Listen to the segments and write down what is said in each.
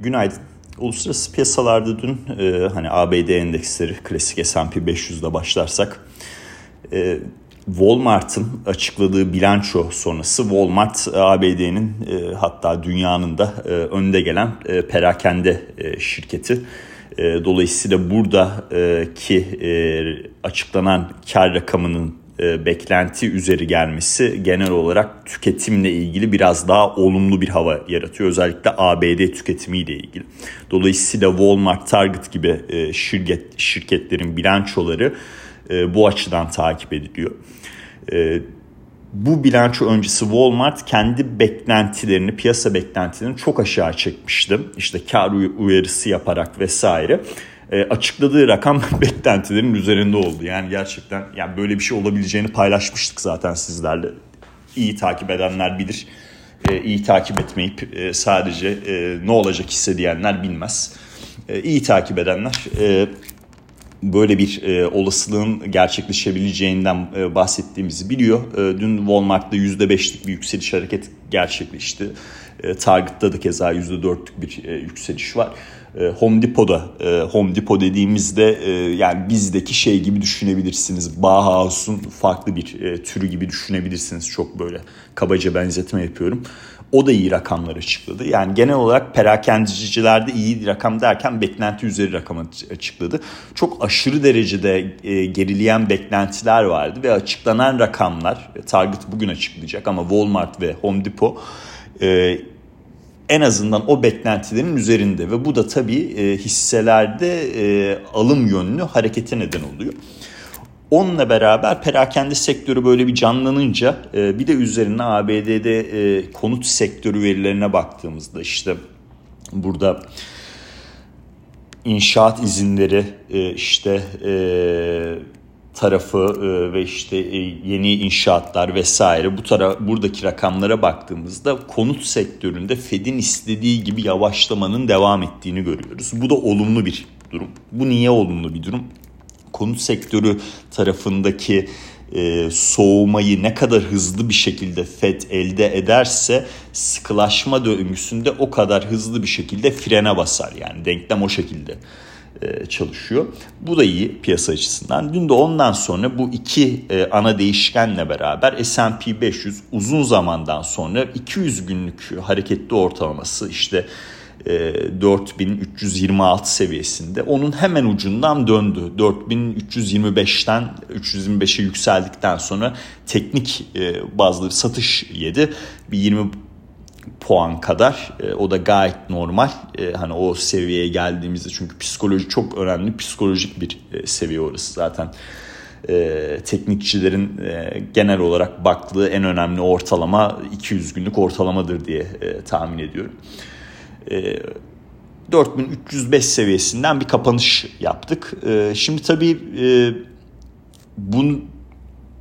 Günaydın. Uluslararası piyasalarda dün e, hani ABD endeksleri klasik S&P 500'de başlarsak e, Walmart'ın açıkladığı bilanço sonrası Walmart ABD'nin e, hatta dünyanın da e, önde gelen e, perakende e, şirketi. E, dolayısıyla buradaki e, açıklanan kar rakamının e, beklenti üzeri gelmesi genel olarak tüketimle ilgili biraz daha olumlu bir hava yaratıyor. Özellikle ABD tüketimiyle ilgili. Dolayısıyla Walmart, Target gibi e, şirket şirketlerin bilançoları e, bu açıdan takip ediliyor. Bu bilanço öncesi Walmart kendi beklentilerini, piyasa beklentilerini çok aşağı çekmişti. İşte kar uyarısı yaparak vesaire e, açıkladığı rakam beklentilerin üzerinde oldu. Yani gerçekten yani böyle bir şey olabileceğini paylaşmıştık zaten sizlerle. İyi takip edenler bilir. E, iyi takip etmeyip e, sadece e, ne olacak hissediyenler bilmez. E, iyi takip edenler böyle bir e, olasılığın gerçekleşebileceğinden bahsettiğimizi biliyor. Dün Walmart'ta %5'lik bir yükseliş hareket gerçekleşti. Target'ta da keza %4'lük bir yükseliş var. E, Home Depot'da e, Home Depot dediğimizde e, yani bizdeki şey gibi düşünebilirsiniz. Bauhaus'un farklı bir türü gibi düşünebilirsiniz. Çok böyle kabaca benzetme yapıyorum. O da iyi rakamlar açıkladı. Yani genel olarak perakendicilerde iyi rakam derken beklenti üzeri rakam açıkladı. Çok aşırı derecede gerileyen beklentiler vardı ve açıklanan rakamlar Target bugün açıklayacak ama Walmart ve Home Depot en azından o beklentilerin üzerinde ve bu da tabii e, hisselerde e, alım yönlü harekete neden oluyor. Onunla beraber perakende sektörü böyle bir canlanınca e, bir de üzerine ABD'de e, konut sektörü verilerine baktığımızda işte burada inşaat izinleri işte tarafı e, ve işte e, yeni inşaatlar vesaire bu taraf buradaki rakamlara baktığımızda konut sektöründe Fed'in istediği gibi yavaşlamanın devam ettiğini görüyoruz. Bu da olumlu bir durum. Bu niye olumlu bir durum? Konut sektörü tarafındaki e, soğumayı ne kadar hızlı bir şekilde Fed elde ederse sıkılaşma döngüsünde o kadar hızlı bir şekilde frene basar. Yani denklem o şekilde çalışıyor. Bu da iyi piyasa açısından. Dün de ondan sonra bu iki e, ana değişkenle beraber S&P 500 uzun zamandan sonra 200 günlük hareketli ortalaması işte 4326 e, seviyesinde. Onun hemen ucundan döndü. 4325'ten 325'e yükseldikten sonra teknik bazlı satış yedi. Bir 20 puan kadar. E, o da gayet normal. E, hani o seviyeye geldiğimizde çünkü psikoloji çok önemli. Psikolojik bir e, seviye orası zaten. E, teknikçilerin e, genel olarak baktığı en önemli ortalama 200 günlük ortalamadır diye e, tahmin ediyorum. E, 4305 seviyesinden bir kapanış yaptık. E, şimdi tabii e, bunun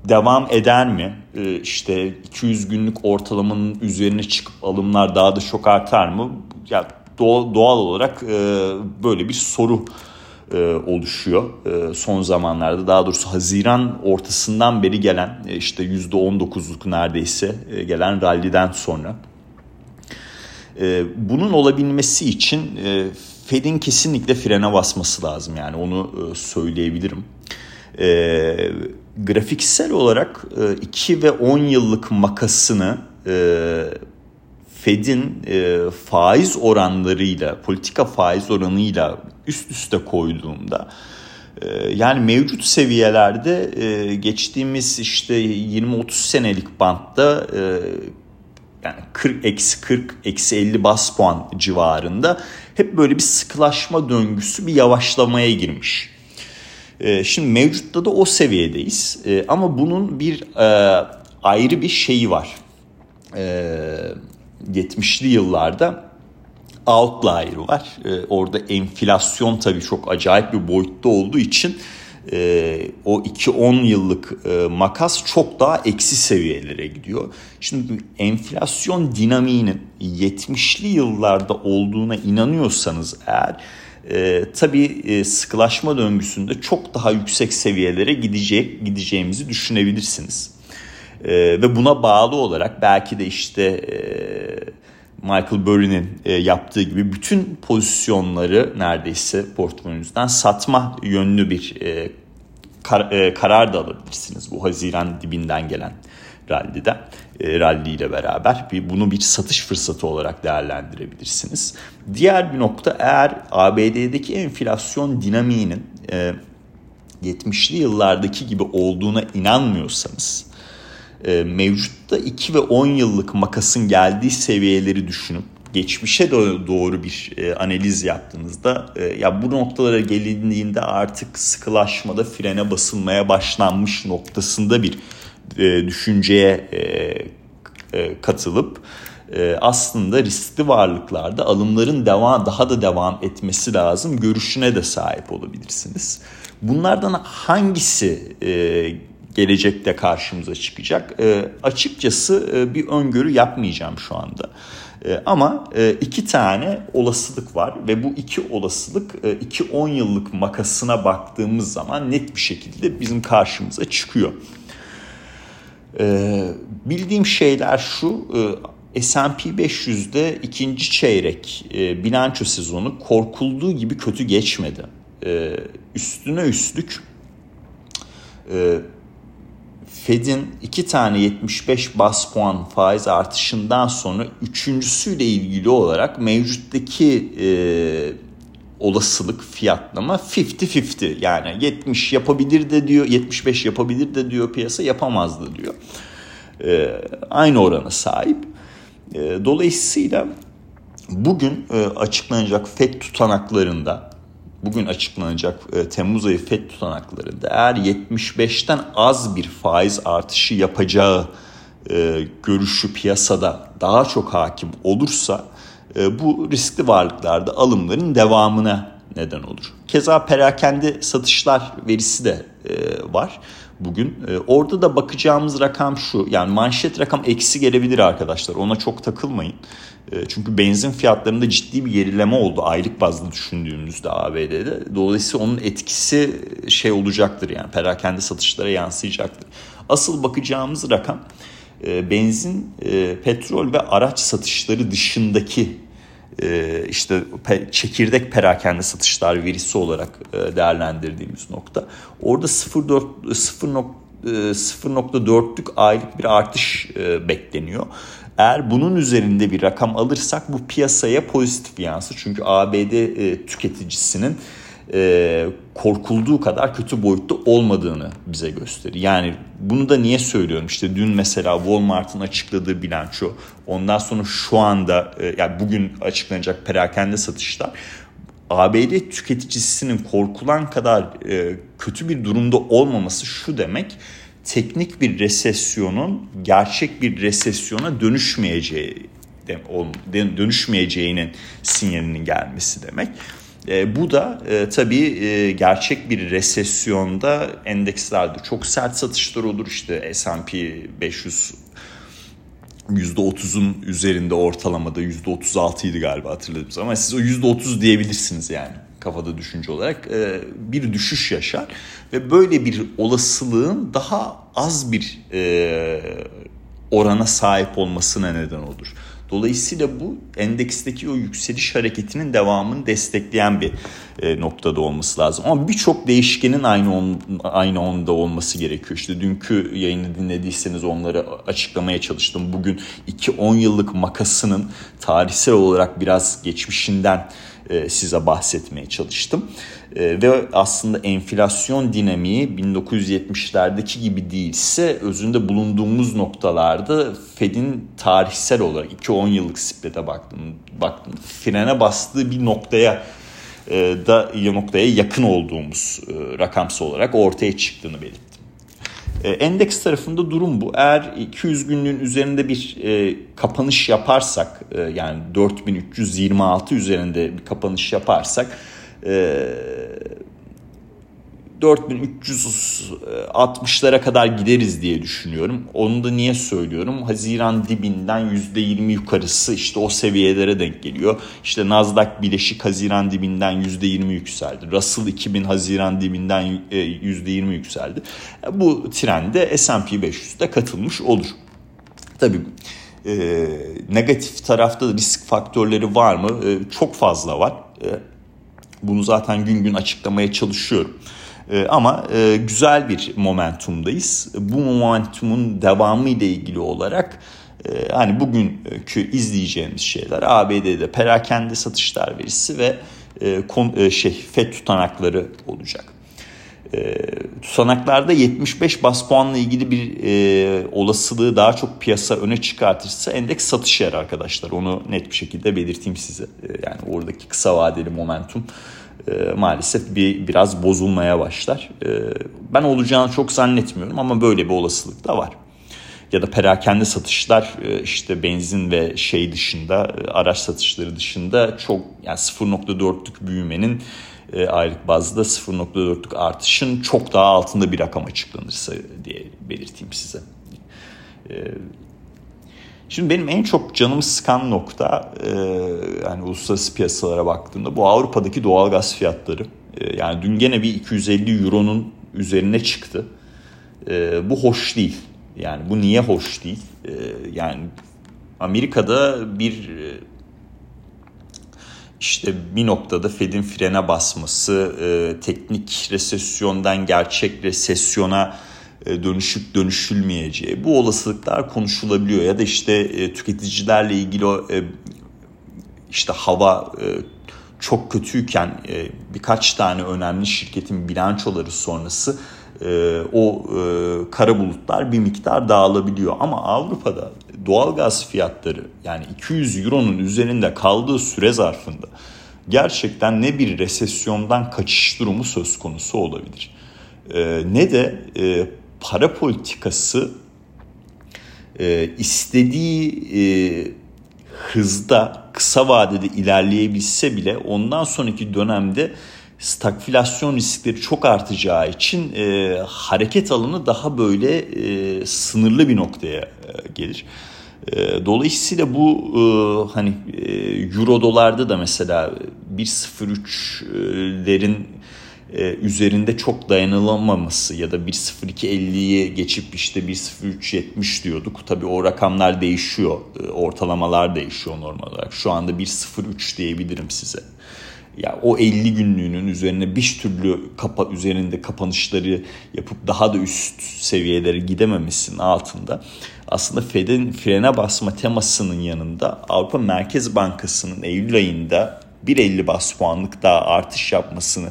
devam eder mi? Ee, işte 200 günlük ortalamanın üzerine çıkıp alımlar daha da çok artar mı? Ya doğal, olarak e, böyle bir soru e, oluşuyor e, son zamanlarda. Daha doğrusu Haziran ortasından beri gelen işte %19'luk neredeyse gelen ralliden sonra. Bunun olabilmesi için Fed'in kesinlikle frene basması lazım yani onu söyleyebilirim. E, grafiksel olarak 2 e, ve 10 yıllık makasını e, Fed'in e, faiz oranlarıyla, politika faiz oranıyla üst üste koyduğumda yani mevcut seviyelerde geçtiğimiz işte 20-30 senelik bantta yani 40 eksi 40 eksi 50 bas puan civarında hep böyle bir sıkılaşma döngüsü bir yavaşlamaya girmiş. Ee, şimdi mevcutta da o seviyedeyiz. Ee, ama bunun bir e, ayrı bir şeyi var. 70'li ee, yıllarda outlier var. orada enflasyon tabii çok acayip bir boyutta olduğu için e, o 2-10 yıllık e, makas çok daha eksi seviyelere gidiyor. Şimdi enflasyon dinamiğinin 70'li yıllarda olduğuna inanıyorsanız eğer e, tabii e, sıkılaşma döngüsünde çok daha yüksek seviyelere gidecek gideceğimizi düşünebilirsiniz. E, ve buna bağlı olarak belki de işte e, Michael Burry'nin e, yaptığı gibi bütün pozisyonları neredeyse portföyünüzden satma yönlü bir e, kar, e, karar da alabilirsiniz bu Haziran dibinden gelen rallide e, rally ile beraber bir, bunu bir satış fırsatı olarak değerlendirebilirsiniz. Diğer bir nokta eğer ABD'deki enflasyon dinamiğinin e, 70'li yıllardaki gibi olduğuna inanmıyorsanız e, mevcutta 2 ve 10 yıllık makasın geldiği seviyeleri düşünüp geçmişe doğru bir e, analiz yaptığınızda e, ya bu noktalara gelindiğinde artık sıkılaşmada frene basılmaya başlanmış noktasında bir e, düşünceye e, e, katılıp e, aslında riskli varlıklarda alımların devam daha da devam etmesi lazım görüşüne de sahip olabilirsiniz. Bunlardan hangisi e, gelecekte karşımıza çıkacak? E, açıkçası bir öngörü yapmayacağım şu anda. Ama iki tane olasılık var ve bu iki olasılık iki on yıllık makasına baktığımız zaman net bir şekilde bizim karşımıza çıkıyor. E, bildiğim şeyler şu... E, S&P 500'de ikinci çeyrek e, bilanço sezonu korkulduğu gibi kötü geçmedi. E, üstüne üstlük e, Fed'in iki tane 75 bas puan faiz artışından sonra üçüncüsüyle ilgili olarak mevcuttaki olasılık fiyatlama 50-50 yani 70 yapabilir de diyor 75 yapabilir de diyor piyasa yapamaz da diyor. E, aynı orana sahip. E, dolayısıyla bugün e, açıklanacak FED tutanaklarında bugün açıklanacak e, Temmuz ayı FED tutanaklarında eğer 75'ten az bir faiz artışı yapacağı e, görüşü piyasada daha çok hakim olursa bu riskli varlıklarda alımların devamına neden olur. Keza perakende satışlar verisi de e, var bugün. E, orada da bakacağımız rakam şu. Yani manşet rakam eksi gelebilir arkadaşlar. Ona çok takılmayın. E, çünkü benzin fiyatlarında ciddi bir gerileme oldu aylık bazlı düşündüğümüzde ABD'de. Dolayısıyla onun etkisi şey olacaktır yani perakende satışlara yansıyacaktır. Asıl bakacağımız rakam e, benzin, e, petrol ve araç satışları dışındaki e, işte çekirdek perakende satışlar verisi olarak e, değerlendirdiğimiz nokta. Orada 0.4'lük e, aylık bir artış bekleniyor. Eğer bunun üzerinde bir rakam alırsak bu piyasaya pozitif yansır. Çünkü ABD tüketicisinin e, korkulduğu kadar kötü boyutta olmadığını bize gösterir. Yani bunu da niye söylüyorum? İşte dün mesela Walmart'ın açıkladığı bilanço, ondan sonra şu anda e, yani bugün açıklanacak perakende satışlar ABD tüketicisinin korkulan kadar e, kötü bir durumda olmaması şu demek teknik bir resesyonun gerçek bir resesyona dönüşmeyeceği dönüşmeyeceğinin sinyalinin gelmesi demek. E, bu da e, tabii e, gerçek bir resesyonda endekslerde çok sert satışlar olur. İşte S&P 500 %30'un üzerinde ortalamada %36 idi galiba hatırladığım. Ama siz o %30 diyebilirsiniz yani kafada düşünce olarak e, bir düşüş yaşar ve böyle bir olasılığın daha az bir e, orana sahip olmasına neden olur. Dolayısıyla bu endeksteki o yükseliş hareketinin devamını destekleyen bir e, noktada olması lazım. Ama birçok değişkenin aynı on, aynı onda olması gerekiyor. İşte dünkü yayını dinlediyseniz onları açıklamaya çalıştım. Bugün 2-10 yıllık makasının tarihsel olarak biraz geçmişinden e, size bahsetmeye çalıştım. E, ve aslında enflasyon dinamiği 1970'lerdeki gibi değilse özünde bulunduğumuz noktalarda Fed'in tarihsel olarak 2-10 yıllık split'e baktım, baktım frene bastığı bir noktaya e, da noktaya yakın olduğumuz rakamsal olarak ortaya çıktığını belirttim. Endeks tarafında durum bu. Eğer 200 günlüğün üzerinde bir e, kapanış yaparsak e, yani 4326 üzerinde bir kapanış yaparsak e, 4360'lara kadar gideriz diye düşünüyorum. Onu da niye söylüyorum? Haziran dibinden %20 yukarısı işte o seviyelere denk geliyor. İşte Nasdaq bileşik Haziran dibinden %20 yükseldi. Russell 2000 Haziran dibinden %20 e, yükseldi. Bu trende S&P 500'de katılmış olur. Tabii e, negatif tarafta da risk faktörleri var mı? E, çok fazla var. E, bunu zaten gün gün açıklamaya çalışıyorum. E, ama e, güzel bir momentumdayız. Bu momentumun devamı ile ilgili olarak e, hani bugünkü izleyeceğimiz şeyler ABD'de perakende satışlar verisi ve e, e, şey FED tutanakları olacak. E, tutanaklarda 75 bas puanla ilgili bir e, olasılığı daha çok piyasa öne çıkartırsa endeks satış yer arkadaşlar. Onu net bir şekilde belirteyim size. E, yani oradaki kısa vadeli momentum e, maalesef bir biraz bozulmaya başlar. E, ben olacağını çok zannetmiyorum ama böyle bir olasılık da var. Ya da perakende satışlar e, işte benzin ve şey dışında e, araç satışları dışında çok yani 0.4'lük büyümenin e, aylık bazda 0.4'lük artışın çok daha altında bir rakam açıklanırsa diye belirteyim size. E, şimdi benim en çok canımı sıkan nokta e, yani uluslararası piyasalara baktığımda bu Avrupa'daki doğal gaz fiyatları. E, yani dün gene bir 250 euronun üzerine çıktı. E, bu hoş değil. Yani bu niye hoş değil? E, yani Amerika'da bir e, işte bir noktada Fed'in frene basması, e, teknik resesyondan gerçek resesyona dönüşüp dönüşülmeyeceği bu olasılıklar konuşulabiliyor ya da işte e, tüketicilerle ilgili e, işte hava e, çok kötüyken e, birkaç tane önemli şirketin bilançoları sonrası e, o e, kara bulutlar bir miktar dağılabiliyor. Ama Avrupa'da doğal gaz fiyatları yani 200 euronun üzerinde kaldığı süre zarfında gerçekten ne bir resesyondan kaçış durumu söz konusu olabilir. E, ne de e, para politikası e, istediği e, hızda kısa vadede ilerleyebilse bile ondan sonraki dönemde stagflasyon riskleri çok artacağı için e, hareket alanı daha böyle e, sınırlı bir noktaya e, gelir. E, dolayısıyla bu e, hani e, euro dolarda da mesela 1.03'lerin e, üzerinde çok dayanılamaması ya da 1.02.50'yi geçip işte 1.03.70 diyorduk. Tabii o rakamlar değişiyor. E, ortalamalar değişiyor normal olarak. Şu anda 1.03 diyebilirim size ya o 50 günlüğünün üzerine bir türlü kapa üzerinde kapanışları yapıp daha da üst seviyelere gidememesinin altında aslında Fed'in frene basma temasının yanında Avrupa Merkez Bankası'nın Eylül ayında 1.50 bas puanlık daha artış yapmasını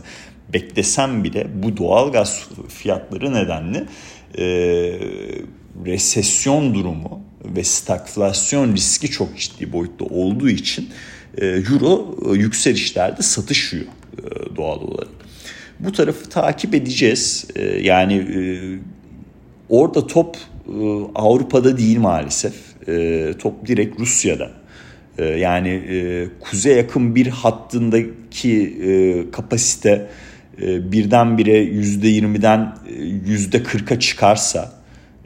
beklesem bile bu doğal gaz fiyatları nedenle e, resesyon durumu ve stagflasyon riski çok ciddi boyutta olduğu için e, euro e, yükselişlerde satışıyor e, doğal olarak. Bu tarafı takip edeceğiz. Yani orada top Avrupa'da değil maalesef. Top direkt Rusya'da. Yani kuzeye yakın bir hattındaki kapasite birdenbire %20'den %40'a çıkarsa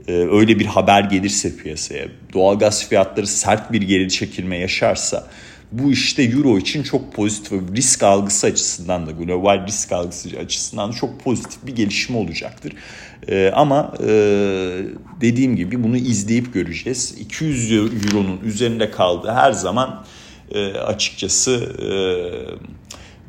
öyle bir haber gelirse piyasaya doğalgaz fiyatları sert bir geri çekilme yaşarsa bu işte euro için çok pozitif risk algısı açısından da global risk algısı açısından da çok pozitif bir gelişme olacaktır. Ee, ama e, dediğim gibi bunu izleyip göreceğiz. 200 euronun üzerinde kaldığı her zaman e, açıkçası e,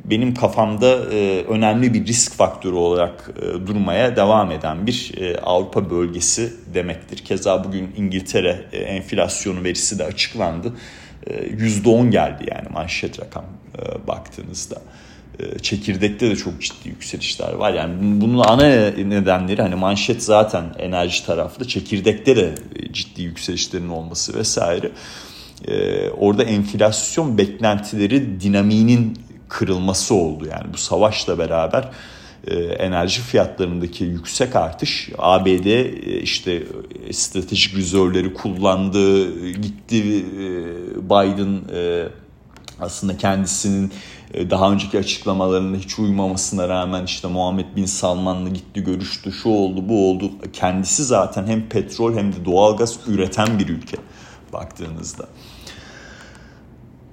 benim kafamda e, önemli bir risk faktörü olarak e, durmaya devam eden bir e, Avrupa bölgesi demektir. Keza bugün İngiltere e, enflasyonu verisi de açıklandı. %10 geldi yani manşet rakam e, baktığınızda. E, çekirdekte de çok ciddi yükselişler var. Yani bunun ana nedenleri hani manşet zaten enerji taraflı. Çekirdekte de ciddi yükselişlerin olması vesaire. E, orada enflasyon beklentileri dinamiğinin kırılması oldu. Yani bu savaşla beraber e, enerji fiyatlarındaki yüksek artış ABD e, işte stratejik rezervleri kullandı gitti e, Biden aslında kendisinin daha önceki açıklamalarına hiç uymamasına rağmen işte Muhammed Bin Salman'la gitti görüştü şu oldu bu oldu kendisi zaten hem petrol hem de doğalgaz üreten bir ülke baktığınızda.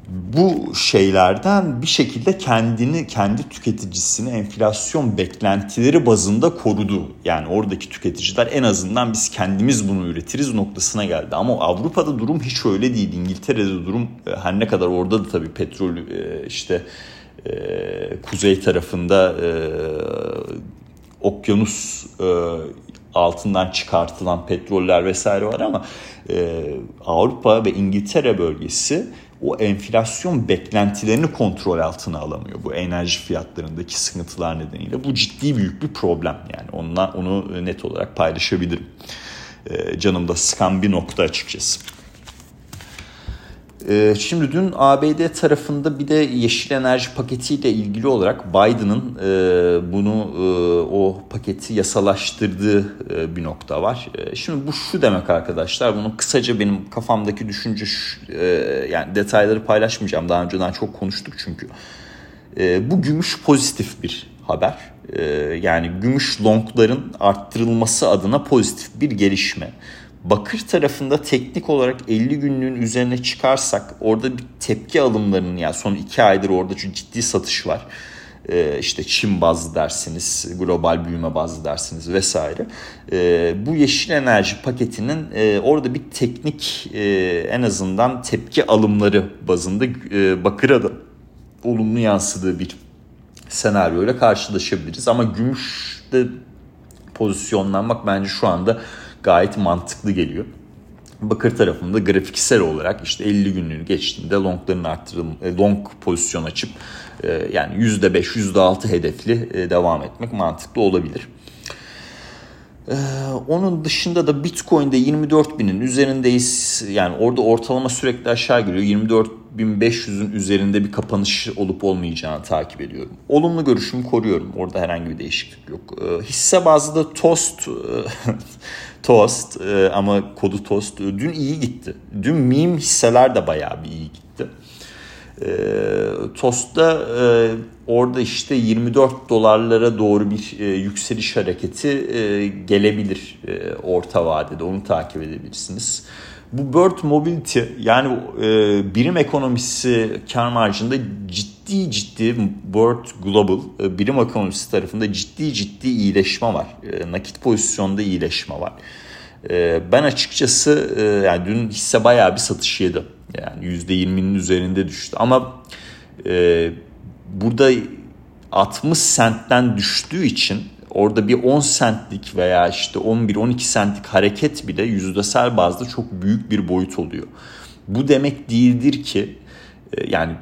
Bu şeylerden bir şekilde kendini, kendi tüketicisini enflasyon beklentileri bazında korudu. Yani oradaki tüketiciler en azından biz kendimiz bunu üretiriz noktasına geldi. Ama Avrupa'da durum hiç öyle değil. İngiltere'de durum e, her ne kadar orada da tabii petrol e, işte e, kuzey tarafında okyanus altından çıkartılan petroller vesaire var ama Avrupa ve İngiltere bölgesi o enflasyon beklentilerini kontrol altına alamıyor. Bu enerji fiyatlarındaki sıkıntılar nedeniyle. Bu ciddi büyük bir problem yani. Onunla, onu net olarak paylaşabilirim. Ee, canımda sıkan bir nokta açıkçası. Ee, şimdi dün ABD tarafında bir de yeşil enerji paketiyle ilgili olarak Biden'ın e, bunu e, o paketi yasalaştırdığı e, bir nokta var. Şimdi bu şu demek arkadaşlar. Bunu kısaca benim kafamdaki düşünce yani detayları paylaşmayacağım. Daha önceden çok konuştuk çünkü. Bu gümüş pozitif bir haber. Yani gümüş longların arttırılması adına pozitif bir gelişme. Bakır tarafında teknik olarak 50 günlüğün üzerine çıkarsak orada bir tepki alımlarının yani son 2 aydır orada çünkü ciddi satış var. Ee, işte Çin bazlı dersiniz, global büyüme bazlı dersiniz vesaire. Ee, bu yeşil enerji paketinin e, orada bir teknik e, en azından tepki alımları bazında e, bakıra da olumlu yansıdığı bir senaryoyla karşılaşabiliriz. Ama gümüşte pozisyonlanmak bence şu anda gayet mantıklı geliyor. Bakır tarafında grafiksel olarak işte 50 günlüğünü geçtiğinde longların arttırılma, e, long pozisyon açıp e, yani %5, %6 hedefli e, devam etmek mantıklı olabilir. Onun dışında da Bitcoin'de 24 binin üzerindeyiz. Yani orada ortalama sürekli aşağı geliyor. 24.500'ün üzerinde bir kapanış olup olmayacağını takip ediyorum. Olumlu görüşümü koruyorum. Orada herhangi bir değişiklik yok. Hisse bazlı da Toast Toast e, ama kodu Toast e, dün iyi gitti. Dün meme hisseler de bayağı bir iyi gitti. E, Toast'ta e, orada işte 24 dolarlara doğru bir yükseliş hareketi gelebilir orta vadede. Onu takip edebilirsiniz. Bu Bird Mobility yani birim ekonomisi kar marjında ciddi ciddi Bird Global e, birim ekonomisi tarafında ciddi ciddi iyileşme var. E, nakit pozisyonda iyileşme var. E, ben açıkçası yani dün hisse bayağı bir satış yedi. Yani %20'nin üzerinde düştü. Ama burada 60 sentten düştüğü için orada bir 10 centlik veya işte 11-12 centlik hareket bile yüzdesel bazda çok büyük bir boyut oluyor. Bu demek değildir ki yani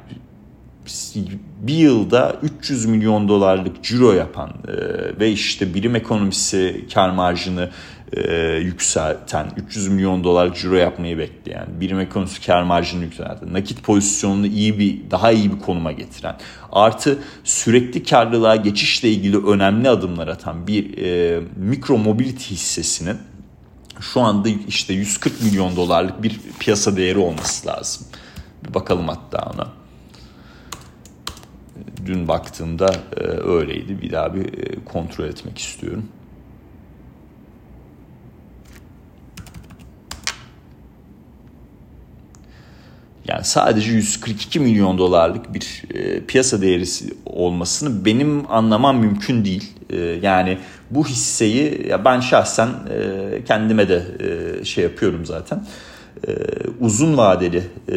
bir yılda 300 milyon dolarlık ciro yapan e, ve işte birim ekonomisi kar marjını e, yükselten, 300 milyon dolar ciro yapmayı bekleyen, birim ekonomisi kar marjını yükselten, nakit pozisyonunu iyi bir, daha iyi bir konuma getiren, artı sürekli karlılığa geçişle ilgili önemli adımlar atan bir e, mikro mobility hissesinin şu anda işte 140 milyon dolarlık bir piyasa değeri olması lazım. Bir bakalım hatta ona. Dün baktığımda e, öyleydi. Bir daha bir e, kontrol etmek istiyorum. Yani sadece 142 milyon dolarlık bir e, piyasa değeri olmasını benim anlamam mümkün değil. E, yani bu hisseyi ya ben şahsen e, kendime de e, şey yapıyorum zaten. E, uzun vadeli e,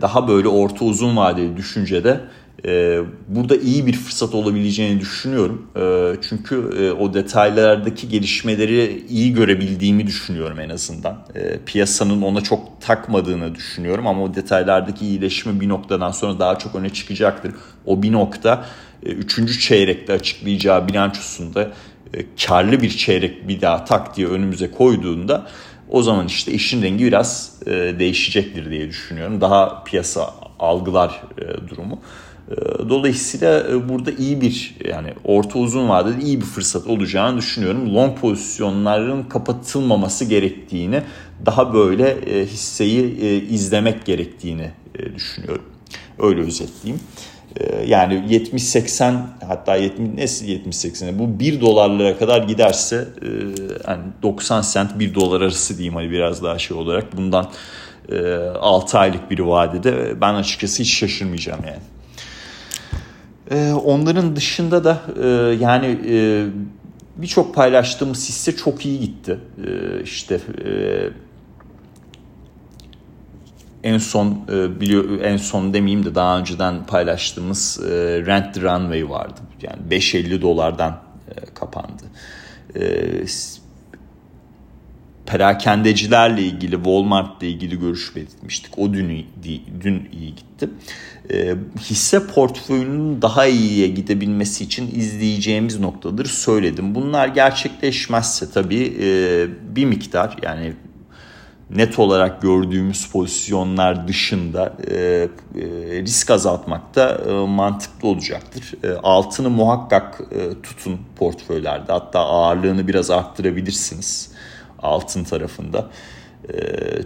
daha böyle orta uzun vadeli düşüncede e, burada iyi bir fırsat olabileceğini düşünüyorum. E, çünkü e, o detaylardaki gelişmeleri iyi görebildiğimi düşünüyorum en azından. E, piyasanın ona çok takmadığını düşünüyorum ama o detaylardaki iyileşme bir noktadan sonra daha çok öne çıkacaktır. O bir nokta e, üçüncü çeyrekte açıklayacağı bilançosunda e, karlı bir çeyrek bir daha tak diye önümüze koyduğunda o zaman işte işin rengi biraz e, değişecektir diye düşünüyorum. Daha piyasa algılar durumu. Ee, dolayısıyla e, burada iyi bir yani orta uzun vadede iyi bir fırsat olacağını düşünüyorum. Long pozisyonların kapatılmaması gerektiğini, daha böyle e, hisseyi e, izlemek gerektiğini düşünüyorum. Öyle özetleyeyim. Yani 70-80 hatta 70 nesi 70-80 bu 1 dolarlara kadar giderse yani 90 sent 1 dolar arası diyeyim hani biraz daha şey olarak bundan 6 aylık bir vadede ben açıkçası hiç şaşırmayacağım yani. Onların dışında da yani birçok paylaştığımız hisse çok iyi gitti. İşte en son biliyor en son demeyeyim de daha önceden paylaştığımız Rent the Runway vardı. Yani 5.50 dolardan kapandı. Perakendecilerle ilgili, Walmart'la ilgili görüş belirtmiştik. O dün, dün iyi gitti. E, hisse portföyünün daha iyiye gidebilmesi için izleyeceğimiz noktadır söyledim. Bunlar gerçekleşmezse tabii e, bir miktar yani net olarak gördüğümüz pozisyonlar dışında e, e, risk azaltmak da e, mantıklı olacaktır. E, altını muhakkak e, tutun portföylerde hatta ağırlığını biraz arttırabilirsiniz altın tarafında. E,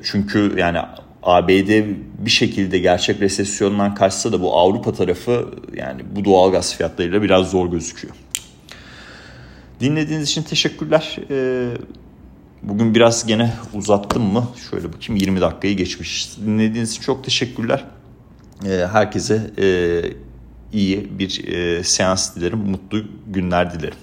çünkü yani ABD bir şekilde gerçek resesyondan kaçsa da bu Avrupa tarafı yani bu doğal gaz fiyatlarıyla biraz zor gözüküyor. Dinlediğiniz için teşekkürler. Ee, bugün biraz gene uzattım mı? Şöyle bakayım 20 dakikayı geçmiş. Dinlediğiniz için çok teşekkürler. Ee, herkese e, iyi bir e, seans dilerim. Mutlu günler dilerim.